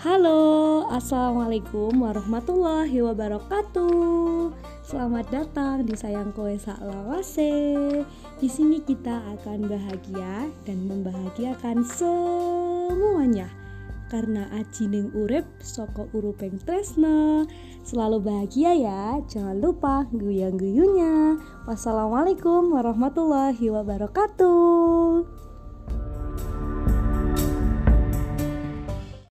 Halo, assalamualaikum warahmatullahi wabarakatuh. Selamat datang di Sayang Kowe Saklawase. Di sini kita akan bahagia dan membahagiakan semuanya. Karena aji ning urip soko urupeng tresno Selalu bahagia ya Jangan lupa guyang-guyunya Wassalamualaikum warahmatullahi wabarakatuh